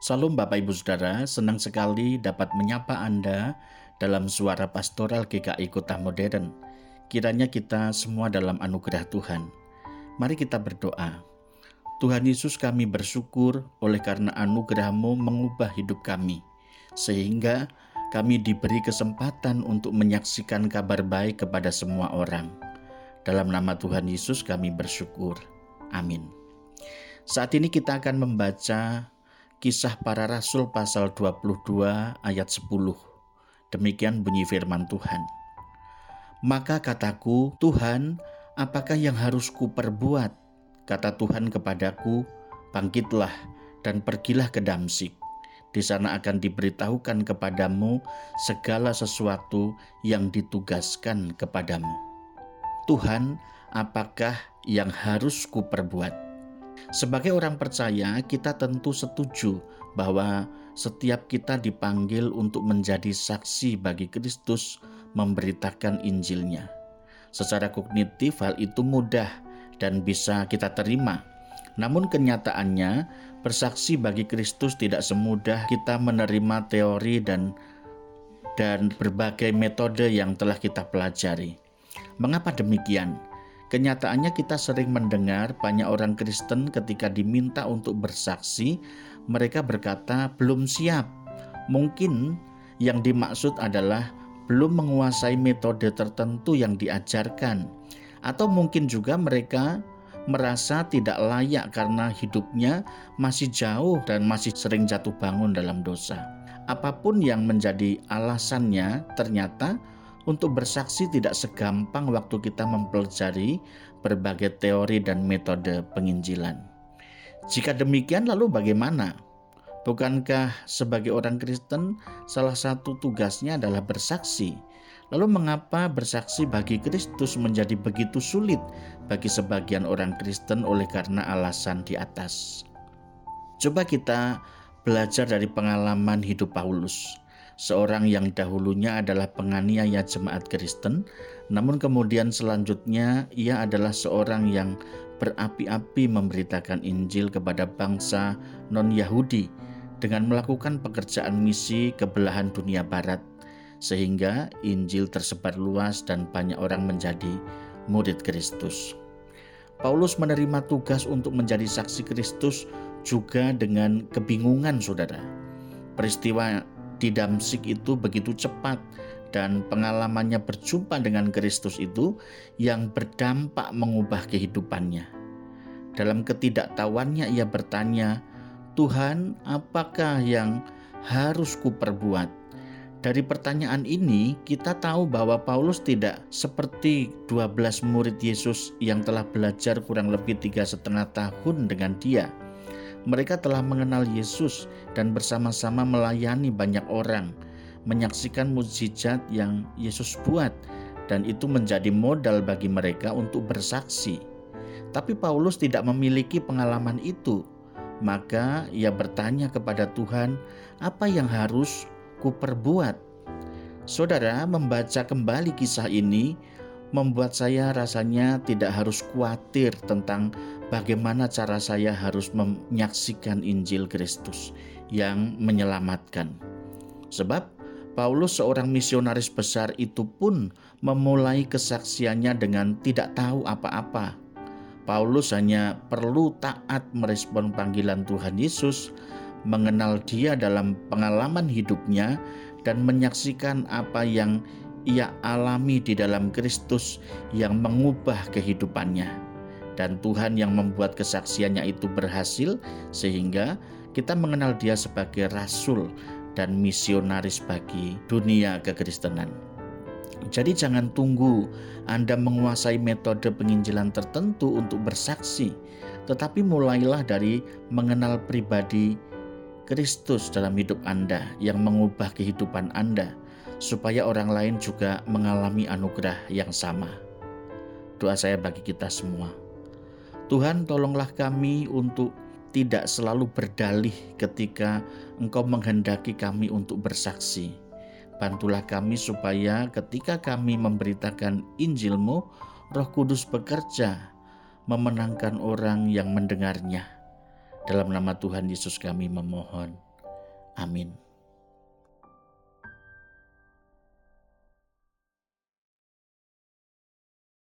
Salam Bapak Ibu Saudara, senang sekali dapat menyapa Anda dalam suara pastoral GKI Kota Modern. Kiranya kita semua dalam anugerah Tuhan. Mari kita berdoa. Tuhan Yesus kami bersyukur oleh karena anugerah-Mu mengubah hidup kami. Sehingga kami diberi kesempatan untuk menyaksikan kabar baik kepada semua orang. Dalam nama Tuhan Yesus kami bersyukur. Amin. Saat ini kita akan membaca Kisah Para Rasul pasal 22 ayat 10. Demikian bunyi firman Tuhan. Maka kataku, Tuhan, apakah yang harus kuperbuat? Kata Tuhan kepadaku, bangkitlah dan pergilah ke Damsik. Di sana akan diberitahukan kepadamu segala sesuatu yang ditugaskan kepadamu. Tuhan, apakah yang harus kuperbuat? Sebagai orang percaya, kita tentu setuju bahwa setiap kita dipanggil untuk menjadi saksi bagi Kristus memberitakan Injilnya. Secara kognitif hal itu mudah dan bisa kita terima. Namun kenyataannya, bersaksi bagi Kristus tidak semudah kita menerima teori dan dan berbagai metode yang telah kita pelajari. Mengapa demikian? Kenyataannya kita sering mendengar banyak orang Kristen ketika diminta untuk bersaksi, mereka berkata belum siap. Mungkin yang dimaksud adalah belum menguasai metode tertentu yang diajarkan. Atau mungkin juga mereka merasa tidak layak karena hidupnya masih jauh dan masih sering jatuh bangun dalam dosa. Apa pun yang menjadi alasannya, ternyata untuk bersaksi tidak segampang waktu kita mempelajari berbagai teori dan metode penginjilan. Jika demikian, lalu bagaimana? Bukankah sebagai orang Kristen salah satu tugasnya adalah bersaksi? Lalu mengapa bersaksi bagi Kristus menjadi begitu sulit bagi sebagian orang Kristen oleh karena alasan di atas? Coba kita belajar dari pengalaman hidup Paulus seorang yang dahulunya adalah penganiaya jemaat Kristen, namun kemudian selanjutnya ia adalah seorang yang berapi-api memberitakan Injil kepada bangsa non-Yahudi dengan melakukan pekerjaan misi ke belahan dunia barat, sehingga Injil tersebar luas dan banyak orang menjadi murid Kristus. Paulus menerima tugas untuk menjadi saksi Kristus juga dengan kebingungan, saudara. Peristiwa di Damsik itu begitu cepat dan pengalamannya berjumpa dengan Kristus itu yang berdampak mengubah kehidupannya. Dalam ketidaktahuannya ia bertanya, "Tuhan, apakah yang harus kuperbuat?" Dari pertanyaan ini, kita tahu bahwa Paulus tidak seperti 12 murid Yesus yang telah belajar kurang lebih tiga setengah tahun dengan dia mereka telah mengenal Yesus dan bersama-sama melayani banyak orang, menyaksikan mukjizat yang Yesus buat, dan itu menjadi modal bagi mereka untuk bersaksi. Tapi Paulus tidak memiliki pengalaman itu, maka ia bertanya kepada Tuhan, "Apa yang harus kuperbuat?" Saudara membaca kembali kisah ini membuat saya rasanya tidak harus khawatir tentang bagaimana cara saya harus menyaksikan Injil Kristus yang menyelamatkan. Sebab Paulus seorang misionaris besar itu pun memulai kesaksiannya dengan tidak tahu apa-apa. Paulus hanya perlu taat merespon panggilan Tuhan Yesus, mengenal Dia dalam pengalaman hidupnya, dan menyaksikan apa yang ia alami di dalam Kristus yang mengubah kehidupannya. Dan Tuhan yang membuat kesaksiannya itu berhasil sehingga kita mengenal dia sebagai rasul dan misionaris bagi dunia kekristenan. Jadi jangan tunggu Anda menguasai metode penginjilan tertentu untuk bersaksi, tetapi mulailah dari mengenal pribadi Kristus dalam hidup Anda yang mengubah kehidupan Anda supaya orang lain juga mengalami anugerah yang sama. Doa saya bagi kita semua. Tuhan tolonglah kami untuk tidak selalu berdalih ketika Engkau menghendaki kami untuk bersaksi. Bantulah kami supaya ketika kami memberitakan Injilmu, Roh Kudus bekerja memenangkan orang yang mendengarnya. Dalam nama Tuhan Yesus kami memohon. Amin.